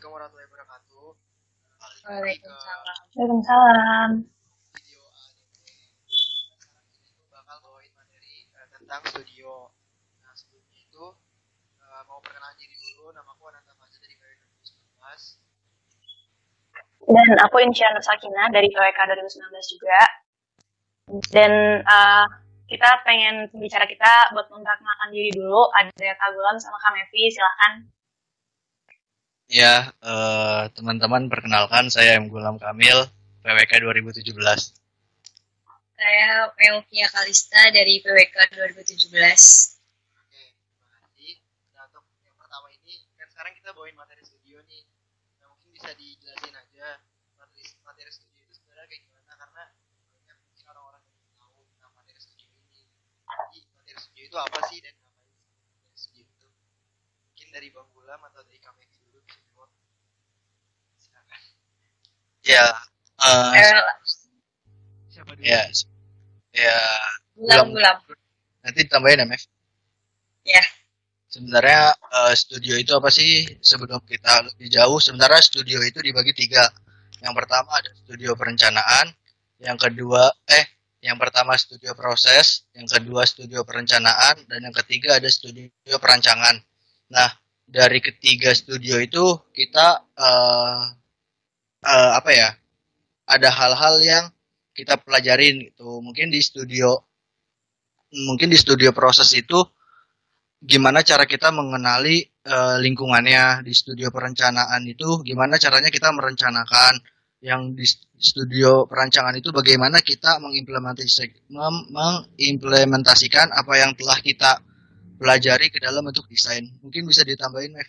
Assalamualaikum warahmatullahi wabarakatuh. Waalaikumsalam. Waalaikumsalam. video kita itu bakal bawain materi eh, tentang studio. Nah sebelumnya itu eh, mau perkenalan diri dulu. Namaku Ananta Faza dari KW 2019. Dan aku Insya Nur Sakina dari PWK 2019 juga. Dan uh, kita pengen bicara kita buat memperkenalkan diri dulu. Ada Kak Gulam sama Kak Mevi, silahkan. Ya, eh, teman-teman perkenalkan saya M. Gulam Kamil, PWK 2017. Saya Melvia Kalista dari PWK 2017. Oke, terima kasih. Nah untuk yang pertama ini kan sekarang kita bawain materi studio nih. Nah mungkin bisa dijelasin aja materi materi studio itu sebenarnya kayak gimana karena banyak mungkin orang-orang yang tahu tentang materi studio ini. Jadi materi studio itu apa sih dan ngapain materi studio itu? Mungkin dari Bang Gulam atau dari kami dulu bisa jawab. Silakan. Ya, eh, Eh, Siapa dulu? ya, ya, gulam-gulam. nanti tambahin ya, Mev. Ya. Sebenarnya eh, studio itu apa sih? Sebelum kita lebih jauh, sebenarnya studio itu dibagi tiga. Yang pertama ada studio perencanaan, yang kedua, eh, yang pertama studio proses, yang kedua studio perencanaan, dan yang ketiga ada studio perancangan. Nah, dari ketiga studio itu kita eh, eh, apa ya? Ada hal-hal yang kita pelajarin gitu. Mungkin di studio, mungkin di studio proses itu gimana cara kita mengenali eh, lingkungannya di studio perencanaan itu gimana caranya kita merencanakan yang di studio perancangan itu bagaimana kita mengimplementasikan apa yang telah kita pelajari ke dalam bentuk desain mungkin bisa ditambahin Mev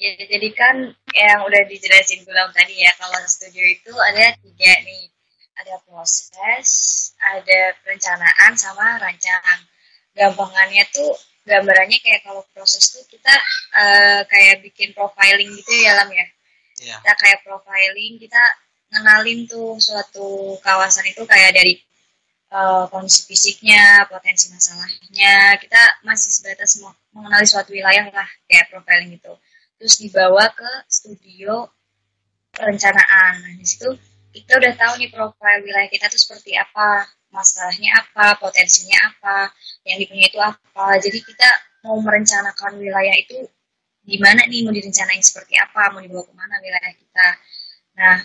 Ya, jadi kan yang udah dijelasin Gulam tadi ya, kalau studio itu ada tiga nih. Ada proses, ada perencanaan, sama rancang. Gampangannya tuh, gambarannya kayak kalau proses tuh kita eh, kayak bikin profiling gitu ya, Lam ya. Iya. Kita kayak profiling, kita ngenalin tuh suatu kawasan itu kayak dari eh, kondisi fisiknya, potensi masalahnya. Kita masih sebatas mengenali suatu wilayah lah, kayak profiling gitu terus dibawa ke studio perencanaan. Nah, di situ kita udah tahu nih profil wilayah kita tuh seperti apa, masalahnya apa, potensinya apa, yang dipunyai itu apa. Jadi kita mau merencanakan wilayah itu gimana nih, mau direncanain seperti apa, mau dibawa ke mana wilayah kita. Nah,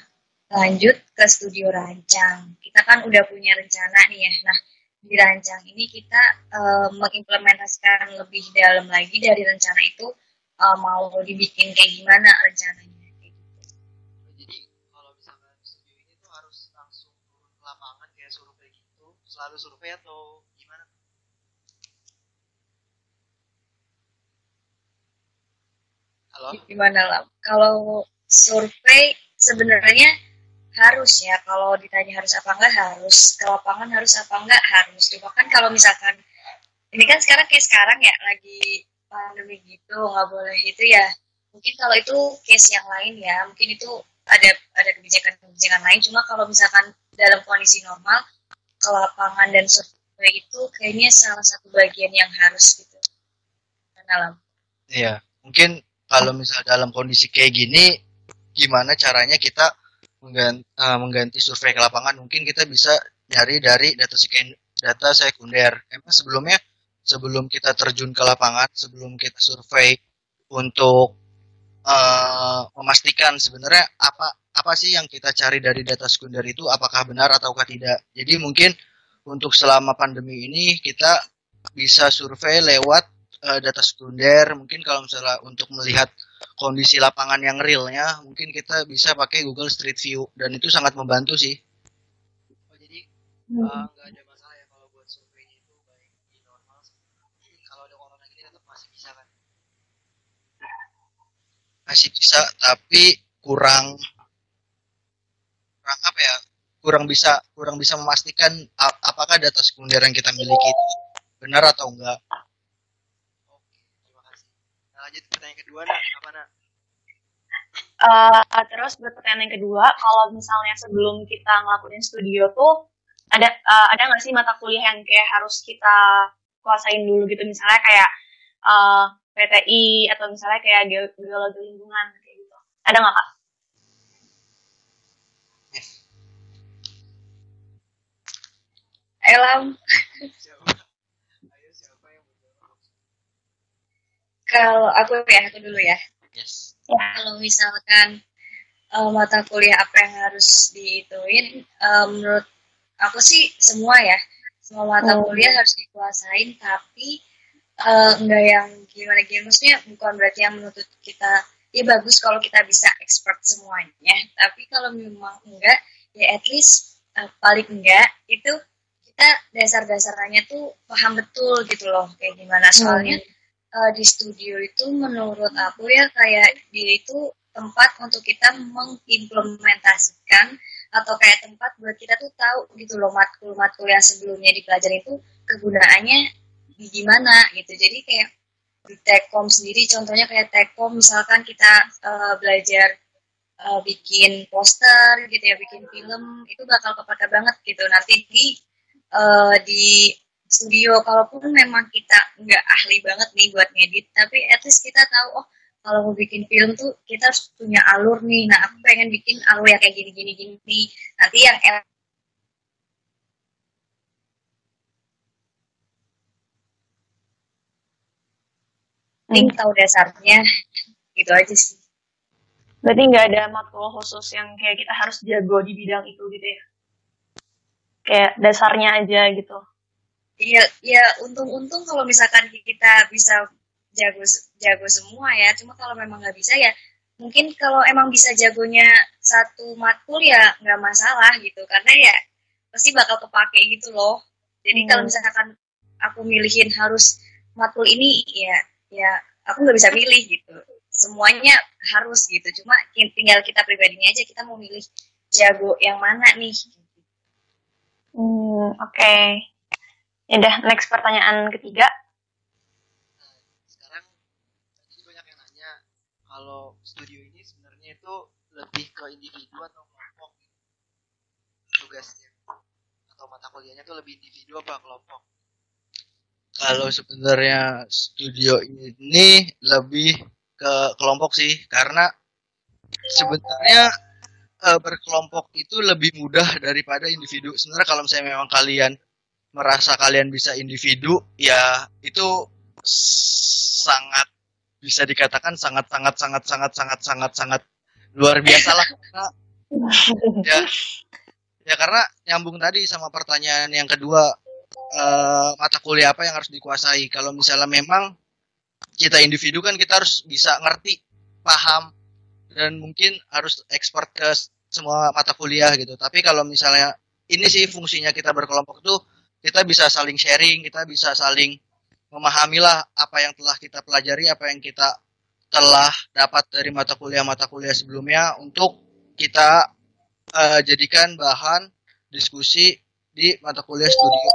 lanjut ke studio rancang. Kita kan udah punya rencana nih ya. Nah, di rancang ini kita eh, mengimplementasikan lebih dalam lagi dari rencana itu uh, mau dibikin kayak gimana rencananya kayak gitu. Jadi kalau misalkan studio ini tuh harus langsung turun ke lapangan kayak survei gitu, selalu survei atau gimana? Halo? Gimana lah? Kalau survei sebenarnya harus ya. Kalau ditanya harus apa enggak harus. Ke lapangan harus apa enggak harus. Cuma kan kalau misalkan ini kan sekarang kayak sekarang ya lagi pandemi gitu nggak boleh itu ya. Mungkin kalau itu case yang lain ya. Mungkin itu ada ada kebijakan-kebijakan lain. Cuma kalau misalkan dalam kondisi normal ke lapangan dan survei itu kayaknya salah satu bagian yang harus gitu. Dalam Iya, mungkin kalau misal dalam kondisi kayak gini, gimana caranya kita mengganti, mengganti survei ke lapangan? Mungkin kita bisa nyari dari data seken, data sekunder. Emang sebelumnya, sebelum kita terjun ke lapangan, sebelum kita survei untuk eh, memastikan sebenarnya apa apa sih yang kita cari dari data sekunder itu, apakah benar ataukah tidak? Jadi mungkin untuk selama pandemi ini kita bisa survei lewat eh, data sekunder. Mungkin kalau misalnya untuk melihat kondisi lapangan yang realnya mungkin kita bisa pakai Google Street View. Dan itu sangat membantu sih. Oh jadi ada masalah ya kalau buat surveinya itu baik di normal. Jadi kalau ada corona gini tetap masih bisa kan? Masih bisa tapi kurang kurang apa ya kurang bisa kurang bisa memastikan apakah data sekunder yang kita miliki itu benar atau enggak Oke, terima kasih. Nah lanjut ke pertanyaan kedua nak, apa nak? Uh, terus buat pertanyaan yang kedua, kalau misalnya sebelum kita ngelakuin studio tuh ada uh, ada nggak sih mata kuliah yang kayak harus kita kuasain dulu gitu misalnya kayak uh, PTI atau misalnya kayak geologi lingkungan kayak gitu. Ada nggak kak? Elam. Kalau aku ya, aku dulu ya. Yes. Ya. Kalau misalkan uh, mata kuliah apa yang harus diituin, uh, menurut aku sih semua ya. Semua mata Oh. kuliah harus dikuasain, tapi uh, enggak yang gimana-gimana. Maksudnya bukan berarti yang menuntut kita, ya bagus kalau kita bisa expert semuanya. Tapi kalau memang enggak, ya at least uh, paling enggak itu kita dasar-dasarnya tuh paham betul gitu loh kayak gimana soalnya uh, di studio itu menurut aku ya kayak dia itu tempat untuk kita mengimplementasikan atau kayak tempat buat kita tuh tahu gitu loh matkul-matkul yang sebelumnya dipelajari itu kegunaannya gimana gitu. Jadi kayak di Tekom sendiri contohnya kayak Tekom misalkan kita uh, belajar uh, bikin poster gitu ya bikin film itu bakal kepake banget gitu. Nanti di uh, di studio kalaupun memang kita nggak ahli banget nih buat ngedit tapi at least kita tahu oh kalau mau bikin film tuh kita harus punya alur nih. Nah aku pengen bikin alur yang kayak gini gini gini. Nanti yang penting tahu dasarnya gitu aja sih Berarti nggak ada matkul khusus yang kayak kita harus jago di bidang itu gitu ya? Kayak dasarnya aja gitu. Iya, ya untung-untung kalau misalkan kita bisa jago jago semua ya. Cuma kalau memang nggak bisa ya mungkin kalau emang bisa jagonya satu matkul ya nggak masalah gitu. Karena ya pasti bakal kepake gitu loh. Jadi Hmm. kalau misalkan aku milihin harus matkul ini ya ya aku nggak bisa milih gitu. Semuanya harus gitu. Cuma tinggal kita pribadinya aja kita mau milih jago yang mana nih. Hmm, oke. Ya udah, next pertanyaan ketiga. Nah, sekarang jadi banyak yang nanya kalau studio ini sebenarnya itu lebih ke individu atau kelompok tugasnya atau mata kuliahnya tuh lebih individu apa kelompok Kalau sebenarnya studio ini lebih ke kelompok sih karena sebenarnya eh, berkelompok itu lebih mudah daripada individu. Sebenarnya kalau misalnya memang kalian merasa kalian bisa individu, ya itu sangat bisa dikatakan sangat sangat sangat sangat sangat sangat sangat luar biasa lah karena ya ya karena nyambung tadi sama pertanyaan yang kedua eh, mata kuliah apa yang harus dikuasai kalau misalnya memang kita individu kan kita harus bisa ngerti paham dan mungkin harus expert ke semua mata kuliah gitu tapi kalau misalnya ini sih fungsinya kita berkelompok tuh kita bisa saling sharing kita bisa saling memahamilah apa yang telah kita pelajari apa yang kita telah dapat dari mata kuliah-mata kuliah sebelumnya untuk kita eh, jadikan bahan diskusi di mata kuliah studio.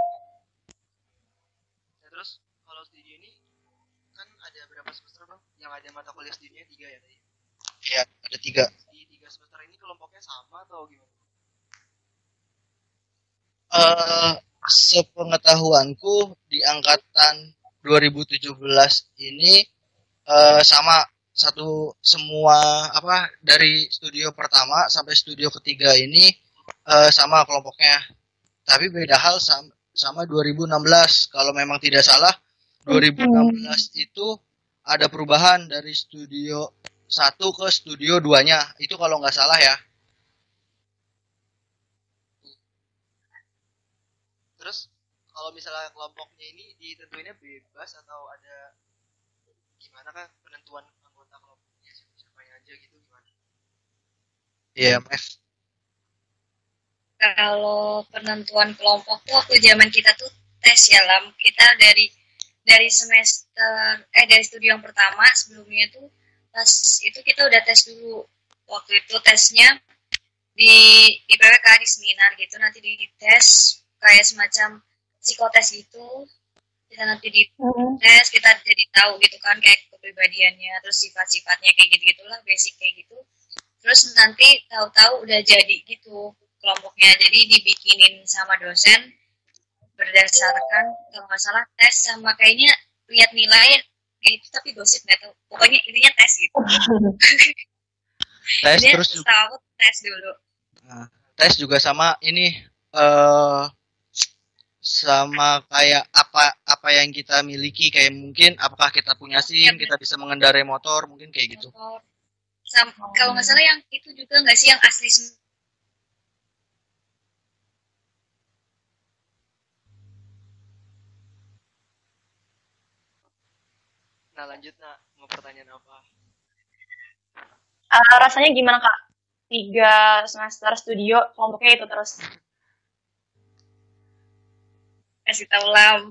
Nah, terus kalau studio ini kan ada berapa semester bang yang ada mata kuliah studionya tiga ya tadi Ya, ada tiga. di tiga semester ini kelompoknya sama atau gimana Eh, sepengetahuanku di angkatan 2017 ini eh, sama satu semua apa dari studio pertama sampai studio ketiga ini eh, sama kelompoknya. Tapi beda hal sama, sama 2016. Kalau memang tidak salah 2016 itu ada perubahan dari studio satu ke studio 2-nya. Itu kalau nggak salah ya. terus kalau misalnya kelompoknya ini ditentuinnya bebas atau ada gimana kan penentuan anggota kelompoknya siapa aja gitu gimana Iya, Mas. kalau penentuan kelompok tuh waktu zaman kita tuh tes ya lam kita dari dari semester eh dari studi yang pertama sebelumnya tuh pas itu kita udah tes dulu. Waktu itu tesnya di di PWK di seminar gitu. Nanti di tes kayak semacam psikotes gitu. Kita nanti di tes kita jadi tahu gitu kan kayak kepribadiannya terus sifat-sifatnya kayak gitu gitulah basic kayak gitu. Terus nanti tahu-tahu udah jadi gitu kelompoknya. Jadi dibikinin sama dosen berdasarkan kalau nggak salah tes sama kayaknya lihat nilai kayak itu tapi gosip nggak tahu. Pokoknya intinya tes gitu. Tes Dia terus juga, aku tes dulu. Nah, tes juga sama ini eh sama kayak apa apa yang kita miliki. Kayak mungkin apakah kita punya SIM, Iya, kita bisa mengendarai motor, mungkin kayak gitu. motor. Sam- kalau nggak salah yang itu juga nggak sih yang asli Nah lanjut nak mau pertanyaan apa? Eh, rasanya gimana kak? Tiga semester studio kelompoknya itu terus. kasih tahu kan?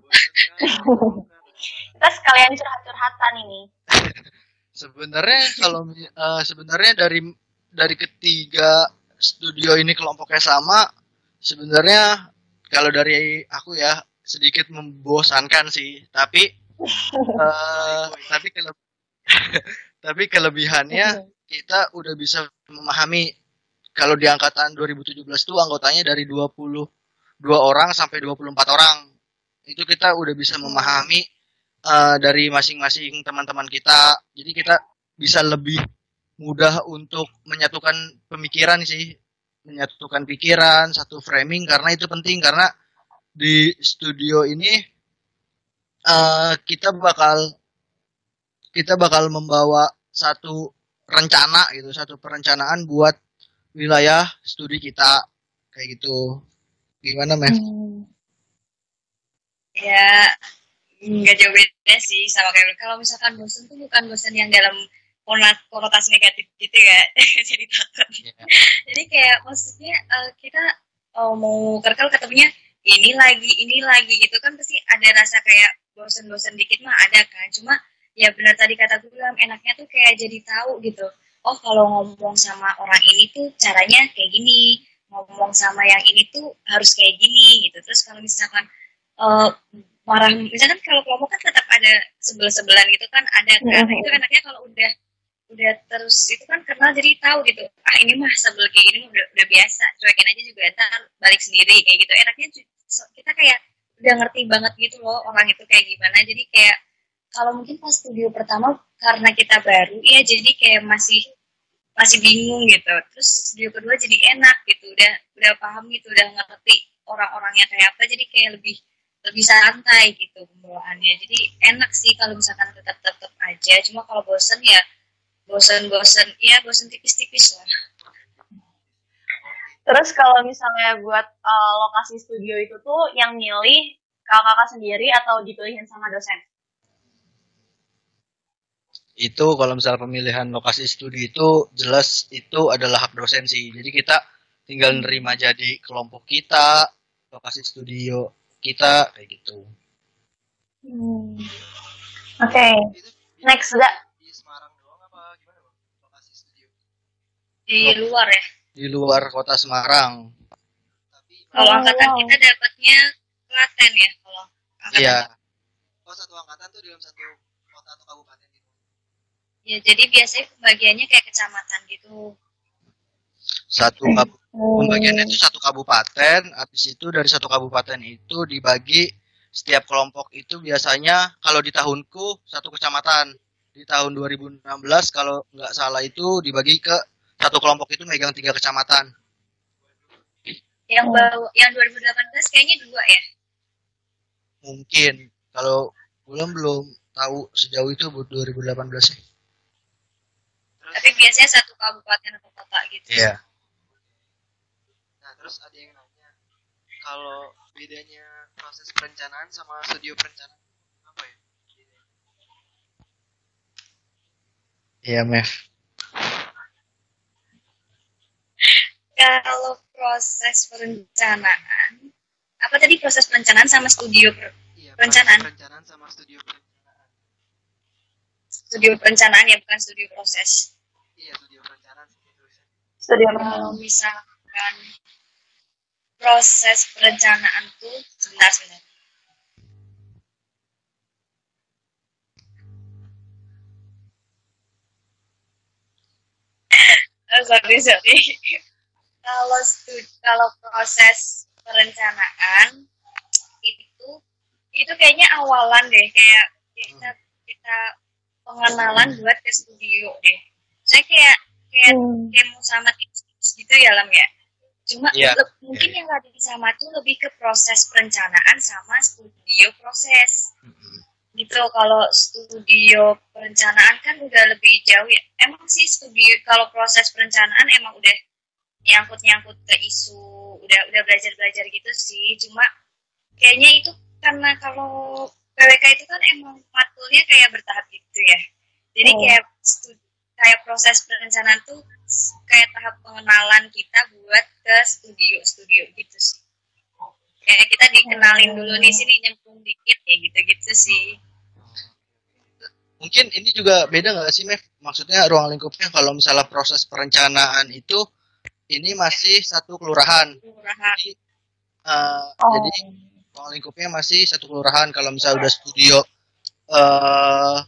Kita sekalian curhat-curhatan ini. Sebenarnya kalau eh, sebenarnya dari dari ketiga studio ini kelompoknya sama, sebenarnya kalau dari aku ya sedikit membosankan sih, tapi eh, tapi kele tapi kelebihannya kita udah bisa memahami kalau di angkatan 2017 itu anggotanya dari 22 orang sampai 24 orang. Itu kita udah bisa memahami eh, dari masing-masing teman-teman kita. Jadi kita bisa lebih mudah untuk menyatukan pemikiran sih, menyatukan pikiran, satu framing karena itu penting karena di studio ini eh, kita bakal kita bakal membawa satu rencana gitu, satu perencanaan buat wilayah studi kita kayak gitu. Gimana, Mev? Hmm. ya nggak jauh beda sih sama kayak kalau misalkan bosen tuh bukan bosen yang dalam konot- konotasi negatif gitu ya jadi takut Iya. jadi kayak maksudnya eh, kita eh, mau kerkel ketemunya ini lagi ini lagi gitu kan pasti ada rasa kayak bosen-bosen dikit mah ada kan. Cuma ya benar tadi kata gue enaknya tuh kayak jadi tahu gitu. Oh kalau ngomong sama orang ini tuh caranya kayak gini. Ngomong sama yang ini tuh harus kayak gini gitu. Terus kalau misalkan eh, marah misalkan kalau kelompok kan tetap ada sebel-sebelan gitu kan ada kan. Mhm. itu enaknya kalau udah udah terus itu kan kenal jadi tahu gitu. Ah ini mah sebel kayak gini udah, udah biasa. Cuekin aja juga ntar balik sendiri kayak gitu. Enaknya kita kayak udah ngerti banget gitu loh orang itu kayak gimana. Jadi kayak kalau mungkin pas studio pertama karena kita baru ya jadi kayak masih masih bingung gitu. Terus studio kedua jadi enak gitu udah udah paham gitu udah ngerti orang-orangnya kayak apa jadi kayak lebih lebih santai gitu pembawaannya jadi enak sih kalau misalkan tetap tetap aja. Cuma kalau bosen ya bosen-bosen ya bosen tipis-tipis lah Terus kalau misalnya buat eh, lokasi studio itu tuh yang milih kakak-kakak sendiri atau dipilihin sama dosen? Itu kalau misalnya pemilihan lokasi studi itu jelas itu adalah hak dosen sih. Jadi kita tinggal nerima jadi kelompok kita, lokasi studio kita kayak gitu. Hmm. Oke, Itu next Zak. di Semarang doang apa gimana bang? Lokasi studio. di luar ya Di luar kota Semarang. Tapi kalau Oh, angkatan kita dapatnya Klaten ya kalau angkatan Iya, oh satu angkatan tuh dalam satu kota atau kabupaten gitu. ya jadi biasanya pembagiannya kayak kecamatan gitu satu Hmm. pembagiannya itu satu kabupaten. Habis itu dari satu kabupaten itu dibagi setiap kelompok itu biasanya kalau di tahunku satu kecamatan. Di tahun 2016 kalau nggak salah itu dibagi ke satu kelompok itu megang tiga kecamatan. yang Oh. baru yang 2018 kayaknya dua ya Mungkin kalau belum belum tahu sejauh itu buat 2018 sih. Terus, tapi biasanya satu kabupaten atau kota gitu Iya. nah terus ada yang nanya kalau bedanya proses perencanaan sama studio perencanaan apa ya? Iya, Mev. Kalau proses perencanaan apa tadi proses perencanaan sama studio per- Iya, Perencanaan. perencanaan sama studio perencanaan. studio perencanaan ya bukan studio proses Iya, studio perencanaan. Studio kalau misalkan proses perencanaan tuh sebentar sebentar Oh, sorry sorry kalau stu- kalau proses perencanaan itu itu kayaknya awalan deh kayak kita kita pengenalan buat ke studio deh. Saya kayak kayak Hmm. demo sama tips-tips gitu ya lam ya? Cuma Iya. le- mungkin yang nggak sama tuh lebih ke proses perencanaan sama studio proses. Gitu kalau studio perencanaan kan udah lebih jauh ya. Emang sih studio kalau proses perencanaan emang udah nyangkut nyangkut ke isu udah udah belajar belajar gitu sih cuma kayaknya itu karena kalau PWK itu kan emang matulnya kayak bertahap gitu ya jadi Oh. kayak stu- kayak proses perencanaan tuh kayak tahap pengenalan kita buat ke studio studio gitu sih kayak kita dikenalin dulu nih sini nyemplung dikit ya gitu gitu sih Mungkin ini juga beda nggak sih, Mev? Maksudnya ruang lingkupnya kalau misalnya proses perencanaan itu ini masih satu kelurahan. kelurahan Jadi, eh, Oh. jadi ruang lingkupnya masih satu kelurahan. Kalau misalnya udah studio eh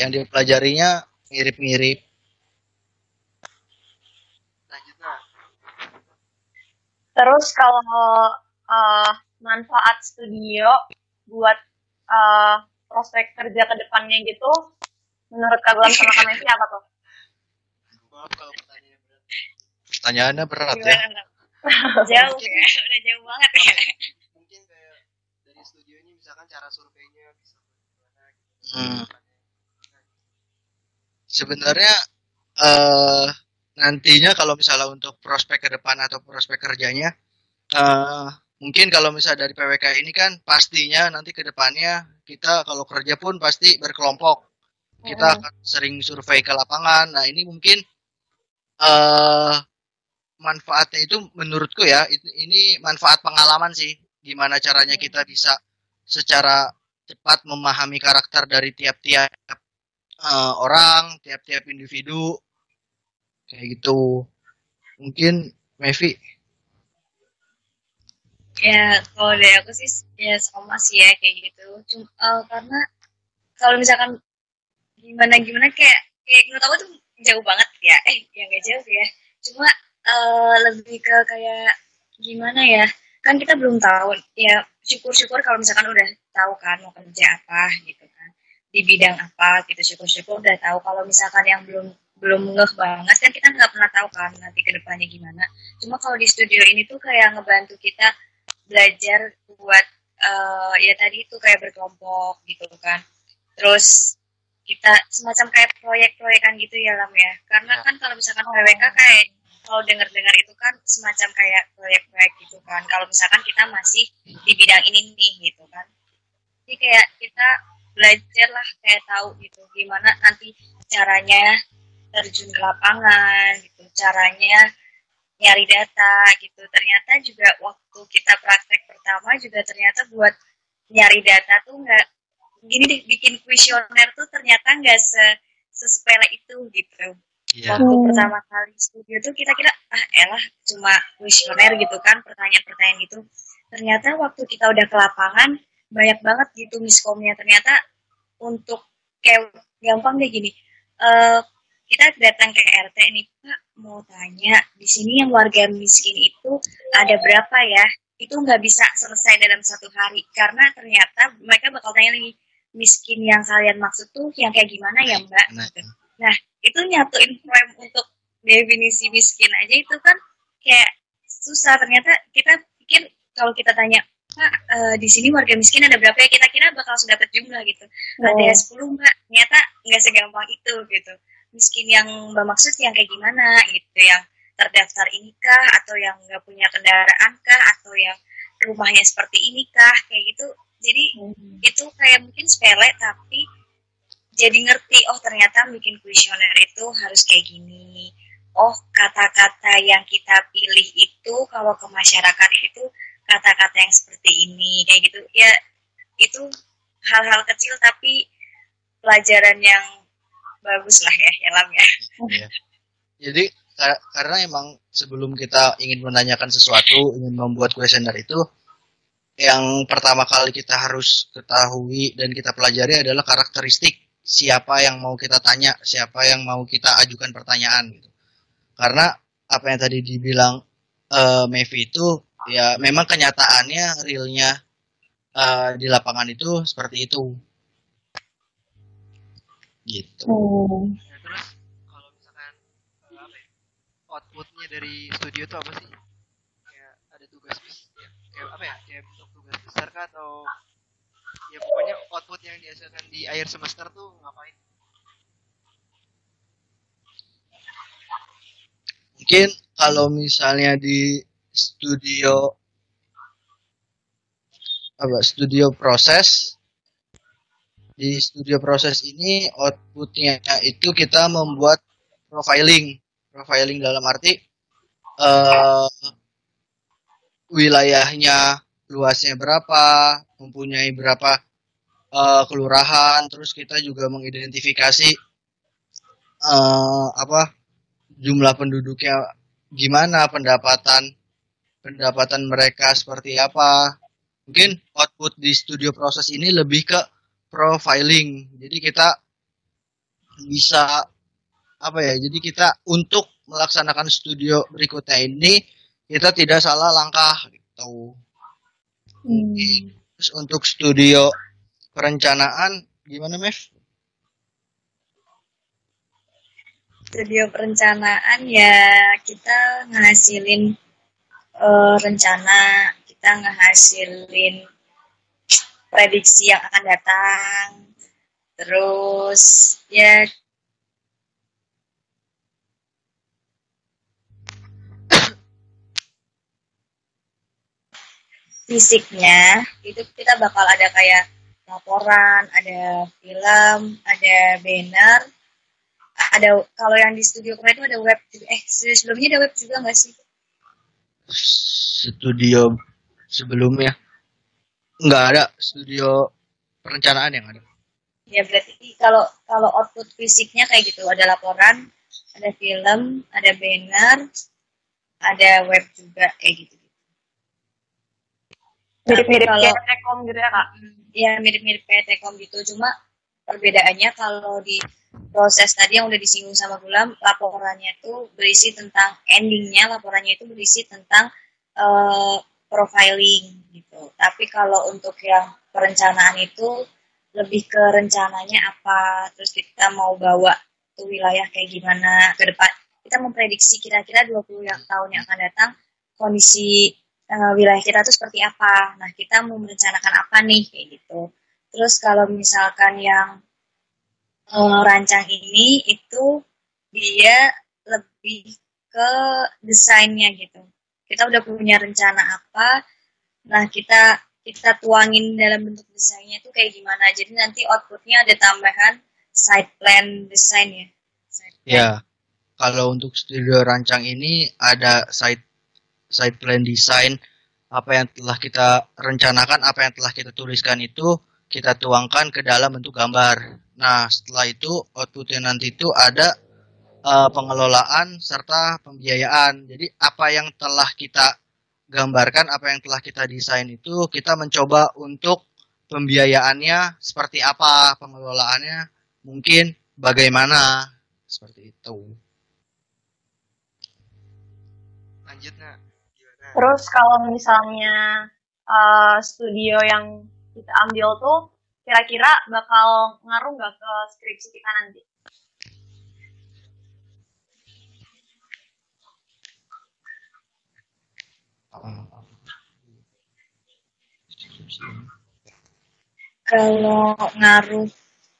yang dipelajarinya mirip-mirip. Terus kalau uh, manfaat studio buat uh, prospek kerja ke depannya gitu, menurut Kak Gulam sama Kak Messi apa tuh? maaf kalau pertanyaannya berat Pertanyaannya berat ya. gimana Lam? jauh ya udah jauh banget ya mungkin kayak dari studio ini misalkan cara surveinya bisa gimana gitu Hmm. Sebenarnya eh nantinya kalau misalnya untuk prospek ke depan atau prospek kerjanya eh mungkin kalau misalnya dari PWK ini kan pastinya nanti ke depannya kita kalau kerja pun pasti berkelompok. Kita akan sering survei ke lapangan. Nah, ini mungkin eh manfaatnya itu menurutku ya ini manfaat pengalaman sih gimana caranya kita bisa secara cepat memahami karakter dari tiap-tiap eh, orang tiap-tiap individu. Kayak gitu. Mungkin Mevi ya kalau dari aku sih ya sama sih ya kayak gitu. Cuma eh, karena kalau misalkan gimana gimana kayak kayak menurut aku tuh jauh banget ya. Eh ya nggak jauh ya. Cuma eh, lebih ke kayak gimana ya. Kan kita belum tahu ya syukur-syukur kalau misalkan udah tahu kan mau kerja apa gitu kan di bidang apa gitu syukur-syukur udah tahu. Kalau misalkan yang belum belum ngeh banget kan kita nggak pernah tahu kan nanti ke depannya gimana. Cuma kalau di studio ini tuh kayak ngebantu kita belajar buat eh, ya tadi itu kayak berkelompok gitu kan. Terus kita semacam kayak proyek-proyekan gitu ya Lam ya. Karena kan kalau misalkan PWK kayak kalau dengar-dengar itu kan semacam kayak proyek-proyek gitu kan. Kalau misalkan kita masih di bidang ini nih gitu kan. Jadi kayak kita belajar lah kayak tahu gitu gimana nanti caranya terjun ke lapangan gitu caranya nyari data gitu ternyata juga waktu kita praktek pertama juga ternyata buat nyari data tuh nggak gini deh bikin kuesioner tuh ternyata nggak se sesepele itu gitu Iya. waktu Hmm. pertama kali studio tuh kita kira ah elah cuma kuesioner gitu kan pertanyaan-pertanyaan gitu ternyata waktu kita udah ke lapangan banyak banget gitu miskomnya ternyata untuk kayak gampang deh gini eh kita datang ke RT nih Pak mau tanya di sini yang warga miskin itu ada berapa ya itu nggak bisa selesai dalam satu hari karena ternyata mereka bakal tanya lagi miskin yang kalian maksud tuh yang kayak gimana ya Mbak Nah, Nah, itu nyatuin frame untuk definisi miskin aja itu kan kayak susah. Ternyata kita pikir kalau kita tanya, Pak, eh, di sini warga miskin ada berapa ya? Kita kira bakal sudah dapat jumlah gitu. Ada 10 Mbak. Ternyata nggak segampang itu gitu. Miskin yang Mbak maksud yang kayak gimana gitu. Yang terdaftar inikah atau yang nggak punya kendaraan kah atau yang rumahnya seperti ini kah kayak gitu. Jadi itu kayak mungkin sepele tapi jadi ngerti oh ternyata bikin kuesioner itu harus kayak gini oh kata-kata yang kita pilih itu kalau ke masyarakat itu kata-kata yang seperti ini kayak gitu ya itu hal-hal kecil tapi pelajaran yang bagus lah ya ya Lam ya Iya. Jadi kar- karena emang sebelum kita ingin menanyakan sesuatu, ingin membuat kuesioner itu yang pertama kali kita harus ketahui dan kita pelajari adalah karakteristik siapa yang mau kita tanya, siapa yang mau kita ajukan pertanyaan gitu. Karena apa yang tadi dibilang uh, Mevi itu ya memang kenyataannya realnya uh, di lapangan itu seperti itu gitu Hmm. Ya, terus kalau misalkan apa ya, outputnya dari studio itu apa sih? Kayak ada tugas bis- ya, kayak apa ya? Kayak bentuk tugas besar kah atau ya pokoknya output yang dihasilkan di akhir semester tuh ngapain? mungkin kalau misalnya di studio apa studio proses di studio proses ini outputnya itu kita membuat profiling. Profiling dalam arti eh wilayahnya luasnya berapa mempunyai berapa eh, kelurahan terus kita juga mengidentifikasi eh, apa jumlah penduduknya gimana pendapatan pendapatan mereka seperti apa. Mungkin output di studio proses ini lebih ke profiling jadi kita bisa apa ya jadi kita untuk melaksanakan studio berikutnya ini kita tidak salah langkah gitu Hmm. terus untuk studio perencanaan gimana Mev? studio perencanaan ya kita ngasilin eh, rencana kita ngehasilin prediksi yang akan datang. Terus ya fisiknya itu kita bakal ada kayak laporan ada film ada banner. Ada kalau yang di studio kemarin itu ada web eh sebelumnya ada web juga nggak sih? Studio sebelumnya nggak ada studio perencanaan yang ada. Ya berarti kalau kalau output fisiknya kayak gitu. Ada laporan ada film ada banner ada web juga kayak gitu. Mirip-mirip kayak Tekom gitu ya kak? ya mirip-mirip kayak Tekom gitu. Cuma perbedaannya kalau di proses tadi yang udah disinggung sama Gulam laporannya itu berisi tentang endingnya. Laporannya itu berisi tentang eh, profiling gitu. Tapi kalau untuk yang perencanaan itu lebih ke rencananya apa terus kita mau bawa tuh wilayah kayak gimana ke depan. Kita memprediksi kira-kira 20 yang tahun yang akan datang kondisi eh, wilayah kita tuh seperti apa. Nah kita mau merencanakan apa nih kayak gitu. Terus kalau misalkan yang eh, rancang ini itu dia lebih ke desainnya gitu kita udah punya rencana apa nah kita kita tuangin dalam bentuk desainnya itu kayak gimana. Jadi nanti outputnya ada tambahan side plan desain ya. Ya kalau untuk studio rancang ini ada side side plan design apa yang telah kita rencanakan apa yang telah kita tuliskan itu kita tuangkan ke dalam bentuk gambar. Nah setelah itu outputnya nanti itu ada eh, pengelolaan serta pembiayaan jadi apa yang telah kita gambarkan apa yang telah kita desain itu kita mencoba untuk pembiayaannya seperti apa pengelolaannya mungkin bagaimana seperti itu Lanjut nak. Gimana? Terus kalau misalnya uh, studio yang kita ambil tuh kira-kira bakal ngaruh nggak ke skripsi kita nanti? Kalau ngaruh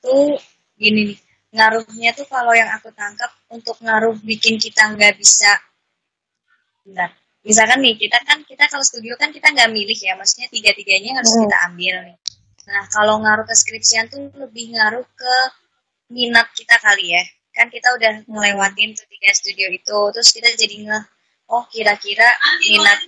tuh gini nih ngaruhnya tuh kalau yang aku tangkap untuk ngaruh bikin kita nggak bisa bentar. Misalkan nih kita kan kita kalau studio kan kita nggak milih ya maksudnya tiga tiganya harus Hmm. kita ambil nih. Nah kalau ngaruh ke skripsian tuh lebih ngaruh ke minat kita kali ya. Kan kita udah ngelewatin tuh tiga studio itu terus kita jadi nge oh kira-kira minat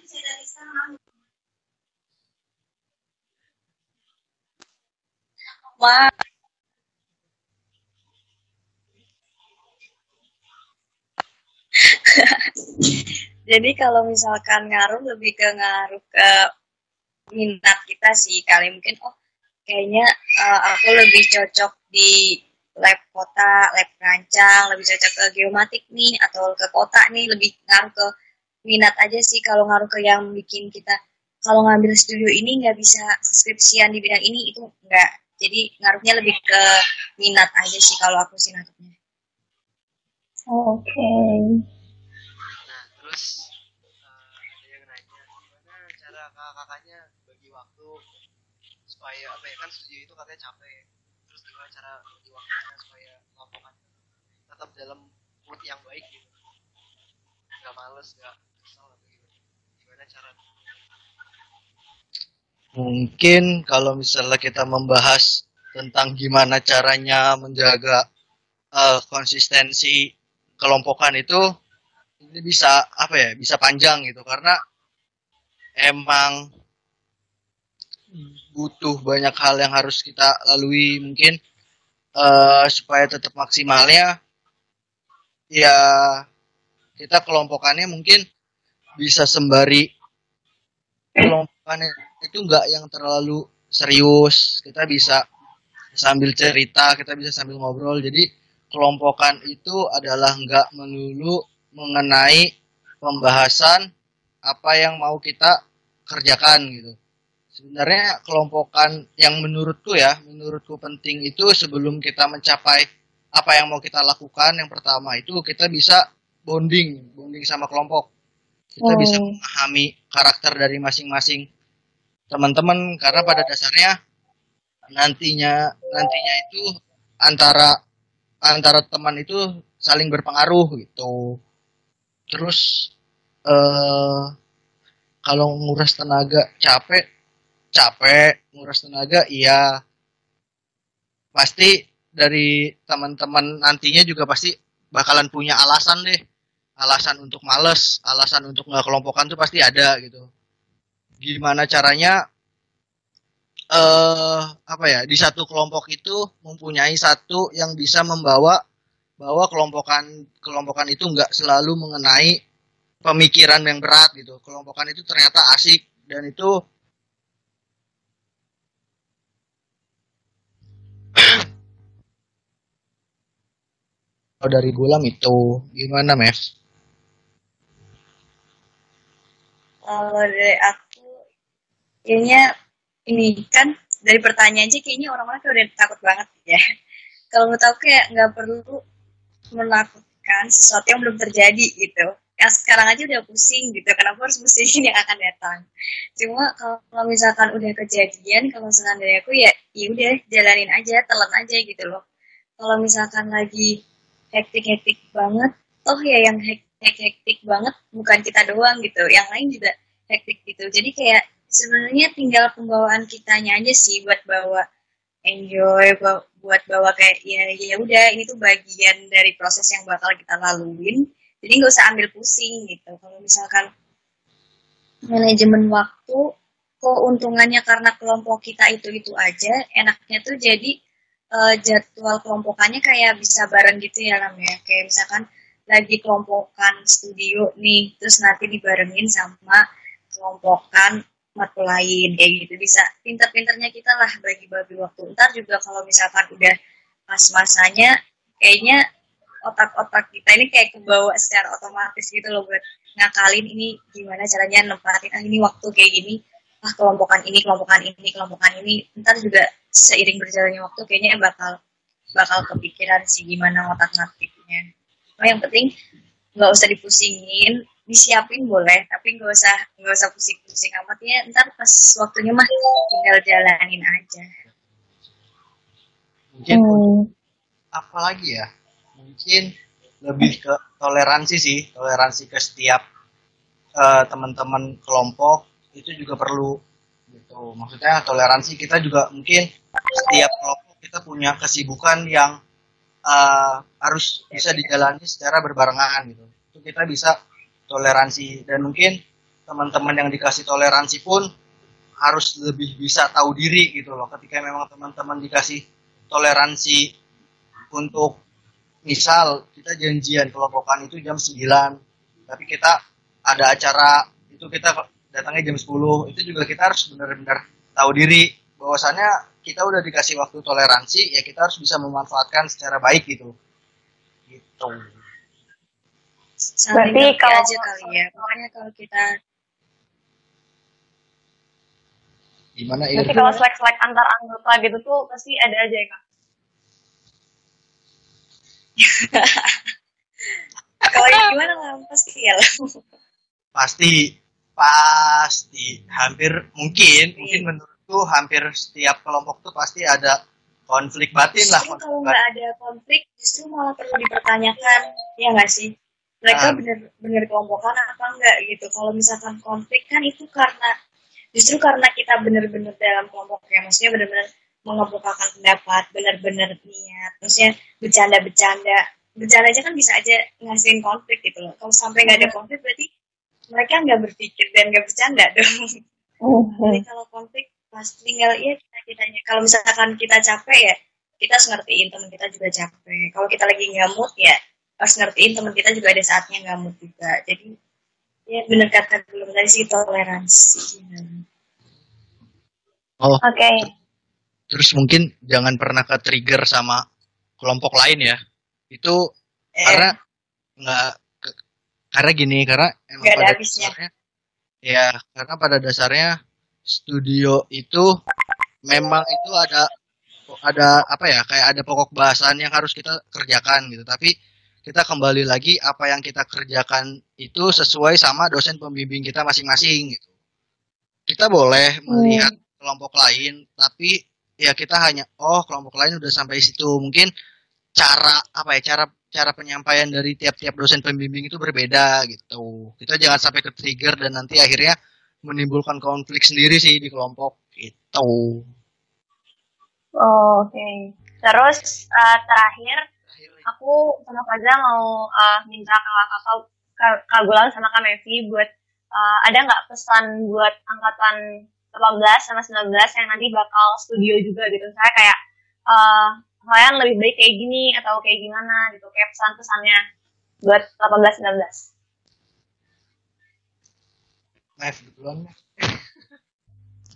Jadi kalau misalkan ngaruh lebih ke ngaruh ke minat kita sih kali. Mungkin oh kayaknya eh, aku lebih cocok di lab kota, lab rancang, lebih cocok ke geomatik nih atau ke kota nih lebih ngaruh ke minat aja sih kalau ngaruh ke yang bikin kita kalau ngambil studio ini nggak bisa skripsian di bidang ini itu enggak jadi ngaruhnya lebih ke minat aja sih kalau aku sih nangkepnya. Oke. Okay. nah terus uh, ada yang nanya gimana cara kakak-kakaknya bagi waktu supaya apa ya kan studio itu katanya capek. Terus gimana cara bagi waktunya supaya kelompokan tetap dalam mood yang baik gitu? Nggak males nggak kesel atau gimana gimana cara mungkin kalau misalnya kita membahas tentang gimana caranya menjaga uh, konsistensi kelompokan itu ini bisa apa ya bisa panjang gitu. Karena emang butuh banyak hal yang harus kita lalui. Mungkin uh, supaya tetap maksimalnya ya kita kelompokannya mungkin bisa sembari kelompokannya. Itu enggak yang terlalu serius. Kita bisa sambil cerita kita bisa sambil ngobrol. Jadi kelompokan itu adalah enggak melulu mengenai pembahasan apa yang mau kita kerjakan gitu. Sebenarnya kelompokan yang menurutku ya menurutku penting itu sebelum kita mencapai apa yang mau kita lakukan yang pertama itu kita bisa bonding bonding sama kelompok kita oh. bisa memahami karakter dari masing-masing teman-teman karena pada dasarnya nantinya nantinya itu antara antara teman itu saling berpengaruh gitu. Terus eh kalau nguras tenaga capek capek nguras tenaga iya. Pasti dari teman-teman nantinya juga pasti bakalan punya alasan deh alasan untuk males alasan untuk nggak kelompokan tuh pasti ada gitu gimana caranya eh uh, apa ya di satu kelompok itu mempunyai satu yang bisa membawa bahwa kelompokan kelompokan itu nggak selalu mengenai pemikiran yang berat gitu kelompokan itu ternyata asik dan itu dari Gulam itu gimana Mev? Kalau dari aku kayaknya ini kan dari pertanyaan aja kayaknya orang-orang udah takut banget ya. Kalau mau tahu kayak nggak perlu melakukan sesuatu yang belum terjadi gitu. Ya sekarang aja udah pusing gitu, kenapa harus pusingin yang akan datang. Cuma kalau misalkan udah kejadian, kalau misalkan dari aku ya, ya udah jalanin aja, telan aja gitu loh. Kalau misalkan lagi hektik-hektik banget, toh ya yang hektik-hektik banget bukan kita doang gitu, yang lain juga hektik gitu. Jadi kayak sebenarnya tinggal pembawaan kitanya aja sih buat bawa enjoy buat bawa kayak ya ya udah ini tuh bagian dari proses yang bakal kita laluin. Jadi nggak usah ambil pusing gitu. Kalau misalkan manajemen waktu keuntungannya karena kelompok kita itu itu aja enaknya tuh jadi uh, jadwal kelompokannya kayak bisa bareng gitu ya namanya kayak misalkan lagi kelompokan studio nih terus nanti dibarengin sama kelompokan matkul lain kayak gitu. Bisa pinter-pinternya kita lah bagi-bagi waktu. Ntar juga kalau misalkan udah pas masanya kayaknya otak-otak kita ini kayak kebawa secara otomatis gitu loh buat ngakalin ini gimana caranya nempatin ah ini waktu kayak gini ah kelompokan ini kelompokan ini kelompokan ini. Ntar juga seiring berjalannya waktu kayaknya bakal bakal kepikiran sih gimana otak ngatiknya oh, yang penting nggak usah dipusingin disiapin boleh tapi nggak usah nggak usah pusing-pusing amat ya. Ntar pas waktunya mah tinggal jalanin aja. Mungkin hmm. apa lagi ya? Mungkin lebih ke toleransi sih toleransi ke setiap uh, teman-teman kelompok itu juga perlu gitu. Maksudnya toleransi kita juga mungkin setiap kelompok kita punya kesibukan yang uh, harus bisa dijalani secara berbarengan gitu. Itu kita bisa toleransi. Dan mungkin teman-teman yang dikasih toleransi pun harus lebih bisa tahu diri gitu loh. Ketika memang teman-teman dikasih toleransi untuk misal kita janjian kelompokan itu jam 9 tapi kita ada acara itu kita datangnya jam 10 itu juga kita harus benar-benar tahu diri bahwasannya kita udah dikasih waktu toleransi ya kita harus bisa memanfaatkan secara baik gitu. Gitu. Saling Berarti kalau- aja kali ya. makanya kalau kita Gimana? Berarti kalau selek-selek antar anggota gitu tuh pasti ada aja ya kak. kalau ini gimana lah pasti ya lah Pasti, pasti, hampir mungkin, mungkin menurutku hampir setiap kelompok tuh pasti ada konflik batin lah. Justru konflik kalau nggak ada konflik justru malah perlu dipertanyakan ya nggak sih? Mereka Ah. bener-bener kelompokan apa enggak gitu? Kalau misalkan konflik kan itu karena justru karena kita bener-bener dalam kelompoknya maksudnya bener-bener mengemukakan pendapat bener-bener niat maksudnya bercanda-bercanda. Bercanda aja kan bisa aja ngasihin konflik gitu loh. Kalau sampai nggak ada konflik berarti mereka nggak berpikir dan nggak bercanda dong. Jadi kalau konflik pas tinggal ya kita kitanya kalau misalkan kita capek ya kita harus ngertiin teman kita juga capek kalau kita lagi nggak mood ya harus ngertiin teman kita juga ada saatnya nggak mood juga jadi ya bener kata belum tadi sih toleransi Oh, Oke. terus mungkin jangan pernah ke trigger sama kelompok lain ya. Itu eh, karena nggak karena gini karena emang Nggak ada pada habisnya. dasarnya ya karena pada dasarnya studio itu memang itu ada ada apa ya kayak ada pokok bahasan yang harus kita kerjakan gitu. Tapi kita kembali lagi apa yang kita kerjakan itu sesuai sama dosen pembimbing kita masing-masing gitu. Kita boleh melihat kelompok lain tapi ya kita hanya oh kelompok lain udah sampai situ. Mungkin cara apa ya cara cara penyampaian dari tiap-tiap dosen pembimbing itu berbeda gitu. Kita jangan sampai ke trigger dan nanti akhirnya menimbulkan konflik sendiri sih di kelompok gitu Oh, Oke. Terus eh, terakhir aku sama Faza mau eh, minta kakak kakak Kak Kak Gulang sama Kak Mevi buat eh, ada nggak pesan buat angkatan 18 sama 19 yang nanti bakal studio juga gitu. Saya kayak eh kalian lebih baik kayak gini atau kayak gimana gitu kayak pesan-pesannya buat 18 19. Maaf duluan. Mef.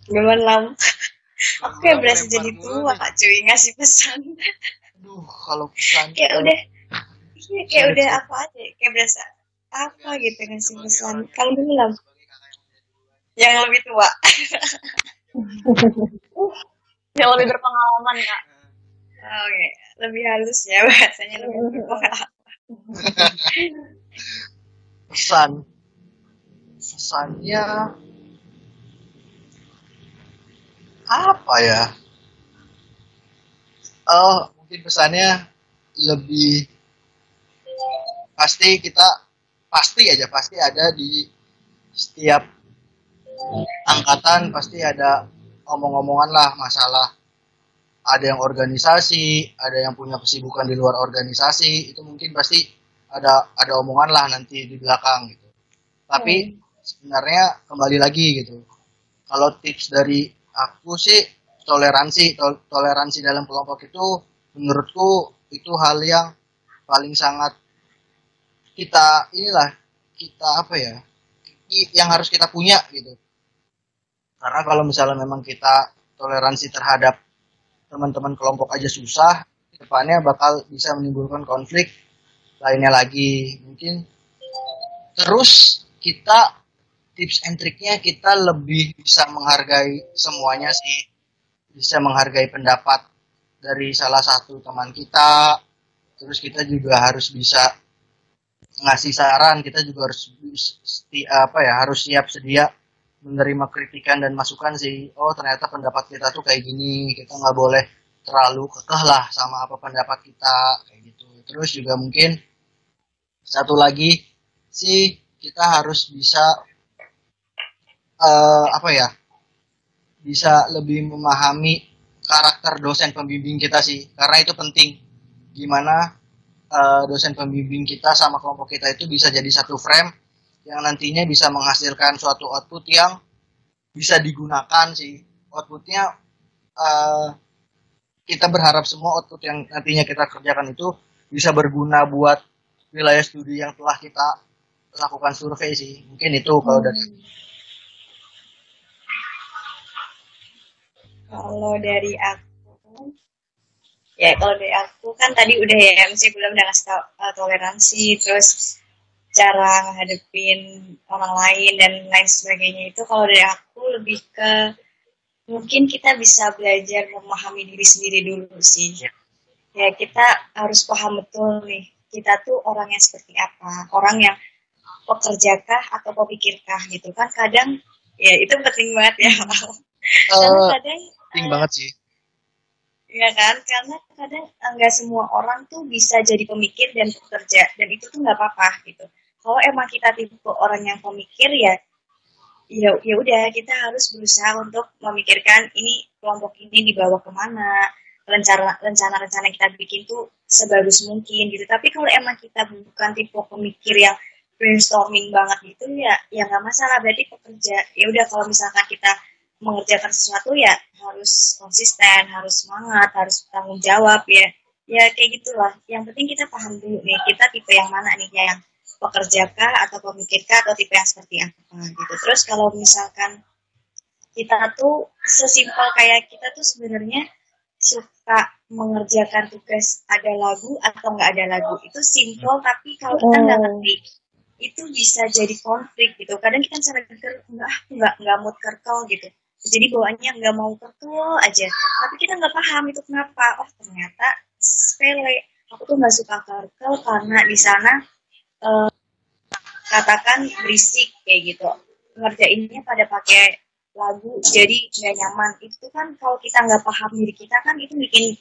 Duluan lam aku kayak berasa jadi tua cuy ngasih pesan. Aduh kalau pesan kayak udah iya kayak udah apa aja kayak berasa apa gitu ngasih pesan. kamu dulu lam yang lebih tua. Yang lebih berpengalaman kak. oke. Lebih halus ya bahasanya lebih tua. Pesan pesannya apa ya? Oh mungkin pesannya lebih pasti kita pasti aja pasti ada di setiap angkatan pasti ada omong-omongan lah masalah. Ada yang organisasi ada yang punya kesibukan di luar organisasi itu mungkin pasti ada ada omongan lah nanti di belakang gitu. Tapi sebenarnya kembali lagi gitu. Kalau tips dari aku sih toleransi Tol- toleransi dalam kelompok itu menurutku itu hal yang paling sangat kita inilah kita apa ya yang harus kita punya gitu. Karena kalau misalnya memang kita toleransi terhadap teman-teman kelompok aja susah depannya bakal bisa menimbulkan konflik lainnya lagi. Mungkin terus kita tips and triknya kita lebih bisa menghargai semuanya sih. Bisa menghargai pendapat dari salah satu teman kita. Terus kita juga harus bisa ngasih saran. Kita juga harus apa ya harus siap sedia menerima kritikan dan masukan sih. Oh ternyata pendapat kita tuh kayak gini. Kita nggak boleh terlalu kekeh lah sama apa pendapat kita kayak gitu. Terus juga mungkin satu lagi sih kita harus bisa eh, apa ya bisa lebih memahami karakter dosen pembimbing kita sih. Karena itu penting. Gimana eh, dosen pembimbing kita sama kelompok kita itu bisa jadi satu frame yang nantinya bisa menghasilkan suatu output yang bisa digunakan sih. Outputnya eh, kita berharap semua output yang nantinya kita kerjakan itu bisa berguna buat wilayah studi yang telah kita lakukan survei sih. Mungkin itu kalau dari Kalau dari aku, ya kalau dari aku kan tadi udah ya MC belum udah ngasih tau, uh, toleransi, terus cara menghadapin orang lain dan lain sebagainya itu kalau dari aku lebih ke mungkin kita bisa belajar memahami diri sendiri dulu sih Ya. ya kita harus paham betul nih kita tuh orang yang seperti apa orang yang pekerjakah atau pemikirkah gitu kan kadang ya itu penting banget ya karena Eh, kadang penting banget sih. ya kan? Karena kadang nggak semua orang tuh bisa jadi pemikir dan pekerja dan itu tuh nggak apa-apa gitu. Kalau emang kita tipe orang yang pemikir ya ya ya udah kita harus berusaha untuk memikirkan ini kelompok ini dibawa ke mana rencana rencana rencana kita bikin tuh sebagus mungkin gitu. Tapi kalau emang kita bukan tipe pemikir yang brainstorming banget gitu ya ya nggak masalah. Berarti pekerja ya udah kalau misalkan kita mengerjakan sesuatu ya harus konsisten harus semangat harus tanggung jawab ya. Ya kayak gitulah. Yang penting kita paham dulu nih kita tipe yang mana nih? Ya yang pekerjakah atau pemikirkah atau tipe yang seperti apa gitu. Terus kalau misalkan kita tuh sesimpel kayak kita tuh sebenarnya suka mengerjakan tugas ada lagu atau nggak ada lagu itu simple tapi kalau kita nggak ngerti itu bisa jadi konflik gitu. Kadang kita mikir nggak nggak nggak mood kerkel gitu jadi bawaannya nggak mau kerkel aja. Tapi kita nggak paham itu kenapa. Oh ternyata sepele. Aku tuh nggak suka kerkel karena di sana eh, katakan berisik kayak gitu. Ngerjainnya pada pakai lagu jadi nggak nyaman. Itu kan kalau kita nggak paham diri kita kan itu bikin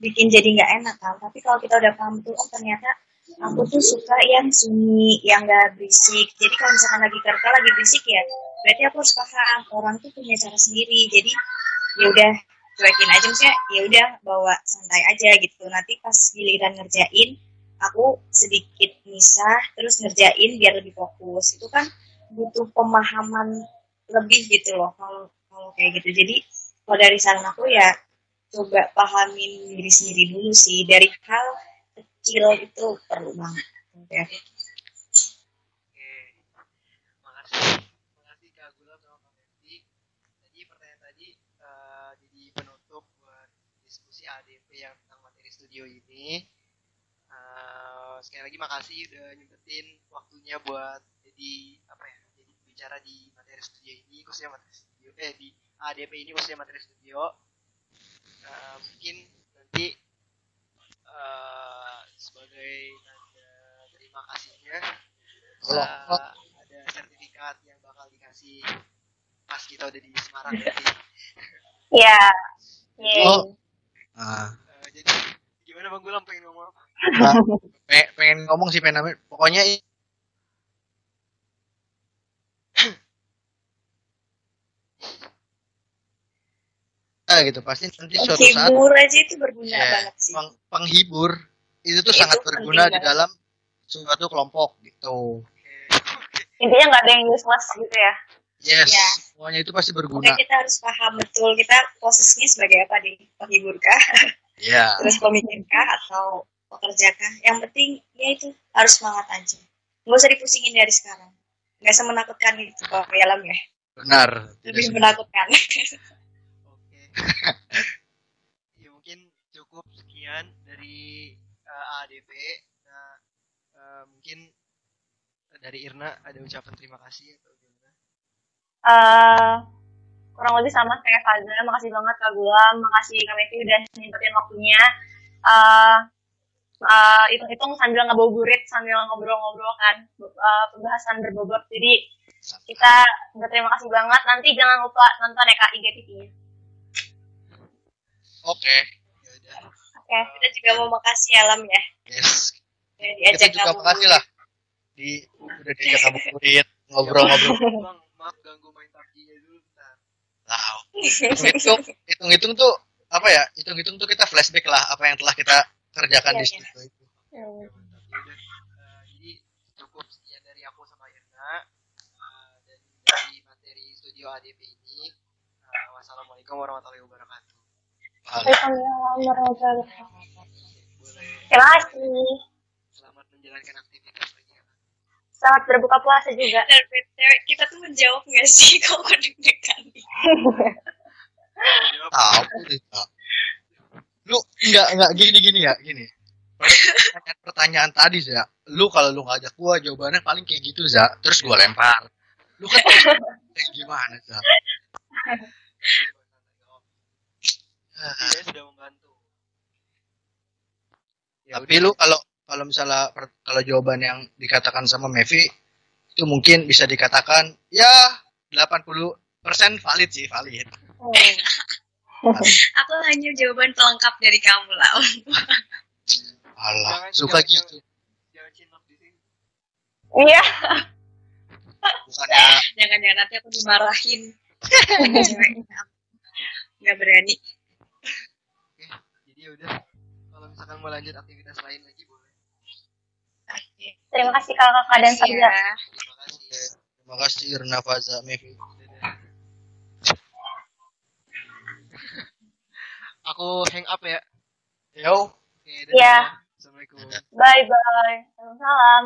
bikin jadi nggak enak kan. Tapi kalau kita udah paham tuh oh ternyata aku tuh suka yang sunyi yang nggak berisik. Jadi kalau misalkan lagi kerja lagi berisik ya berarti aku harus paham orang tuh punya cara sendiri. Jadi ya udah cuekin aja. Maksudnya ya udah bawa santai aja gitu. Nanti pas giliran ngerjain aku sedikit misah terus ngerjain biar lebih fokus. Itu kan butuh pemahaman lebih gitu loh kalau kalau kayak gitu. Jadi kalau dari saran aku ya coba pahamin diri sendiri dulu sih. Dari hal kecil itu perlu banget ya. Oke. Makasih. Makasih Kak Gula sama Kak. Tadi pertanyaan tadi eh, jadi penutup buat diskusi ADP yang tentang materi studio ini. Eh, sekali lagi makasih udah nyempetin waktunya buat jadi apa ya? Jadi bicara di materi studio ini khususnya materi studio eh di ADP ini khususnya materi studio. Eh, mungkin nanti eh, sebagai tanda terima kasihnya Kalau eh, ada sertifikat yang bakal dikasih pas kita udah di Semarang nanti. Ya. Yeay. Oh. Nah, Eh, jadi gimana Bang Gulam pengen ngomong apa? nah, pe- pengen ngomong sih pengen namanya- pokoknya i- ah gitu. Pasti nanti suatu saat hibur aja itu berguna ya, banget sih. peng- penghibur. Itu tuh Itu sangat berguna di dalam suatu kelompok gitu. Intinya nggak ada yang useless gitu ya. yes Ya. semuanya itu pasti Oke, berguna kita harus paham betul. Kita posisinya sebagai apa nih? Penghiburkah ya terus pemikirkah atau pekerjakah yang penting ya itu harus semangat aja. Nggak usah dipusingin dari sekarang. Nggak semenakutkan itu kalau di alam ya. Benar lebih menakutkan. Oke. ya mungkin cukup sekian dari eh, ADP. Nah, eh, mungkin dari Irna ada ucapan terima kasih atau gimana? eh kurang lebih sama kayak Faza. Makasih banget Kak Gulam, makasih Kak Mevi udah nyempetin waktunya. eh eh, hitung-hitung sambil ngabuburit, sambil ngobrol-ngobrol kan, eh, pembahasan berbobot. Jadi kita berterima kasih banget. Nanti jangan lupa nonton ya Kak IGTV-nya. Oke Ya udah. Oke. kita juga mau makasih alam ya yes ya, kita juga kamu makasih lah di udah diajak kamu kulit ngobrol-ngobrol Bang, maaf ganggu main PUBG-nya dulu bentar. Nah, hitung hitung-hitung tuh apa ya? Hitung-hitung tuh kita flashback lah apa yang telah kita kerjakan Iya, di iya. situ itu. Hmm. Mantap, ya udah. Eh, jadi cukup sekian dari aku sama Irna Eh, dan dari materi studio ADP ini. Eh, wassalamualaikum warahmatullahi wabarakatuh. Waalaikumsalam warahmatullahi wabarakatuh. Boleh Terima kasih. selamat menjalankan aktivitas lagi ya. Selamat berbuka puasa juga. Kita tuh menjawab nggak sih kalau deg-degan. Tahu deh, Kak. Lu enggak enggak gini gini ya, gini. Pertanyaan pertanyaan tadi za lu kalau lu ngajak gua jawabannya paling kayak gitu za terus gua lempar lu kan kayak gimana za Ah, Dia sudah membantu. Ya tapi lu kalau kalau misalnya per- kalau jawaban yang dikatakan sama Mevi itu mungkin bisa dikatakan ya 80% valid sih valid Hmm. Aku hanya jawaban pelengkap dari kamu lah. Allah Jangan- suka jangan- gitu jangan. Iya. bukannya Jangan-jangan nanti aku dimarahin. Gak berani. Ya udah. Kalau misalkan mau lanjut aktivitas lain lagi boleh. Oke. Terima kasih kakak-kakak dan Makasih Sabila. ya. Terima kasih. terima kasih Irna Faza Mevi Dadah. Aku hang up ya. yo Oke, dadah. Iya. Assalamualaikum. Bye bye. Salam.